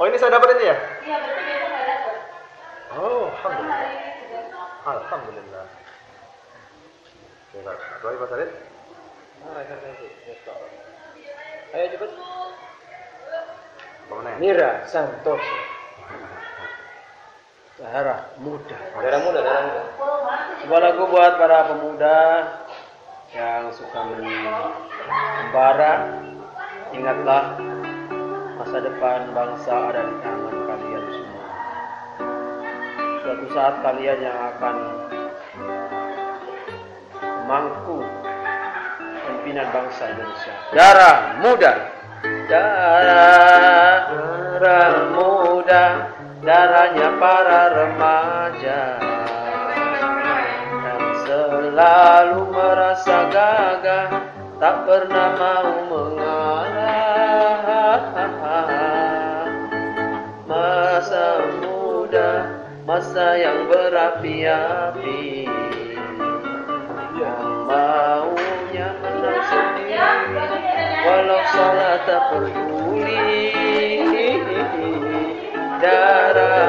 Oh ini saya dapat ini ya? Iya, berarti besok nggak dapat. Oh, alhamdulillah. Alhamdulillah. Oke, Pak. Doa Pak. Besok. Ayo cepat. Bagaimana? Mira Santoso. Darah muda. Darah muda, darah muda. Sebuah lagu buat para pemuda yang suka membara. Ingatlah masa depan bangsa ada di tangan kalian semua. Suatu saat kalian yang akan memangku pimpinan bangsa Indonesia. Darah muda. Darah, darah muda, darahnya para remaja yang selalu merasa gagah, tak pernah mau mengalah. Masa yang berapi-api, yang maunya menang sendiri, walau salah tak peduli. Darah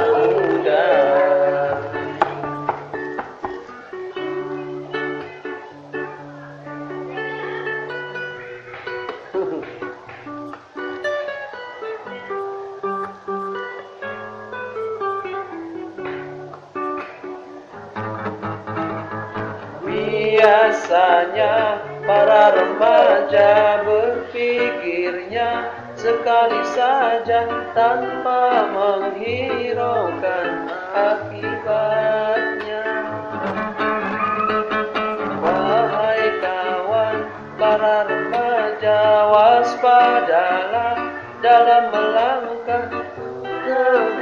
Biasanya para remaja berpikirnya sekali saja tanpa menghiraukan akibatnya. Wahai kawan, para remaja waspadalah dalam melangkah dan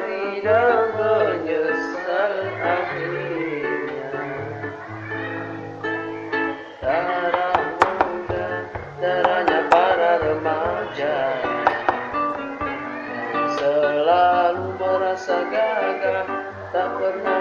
That's would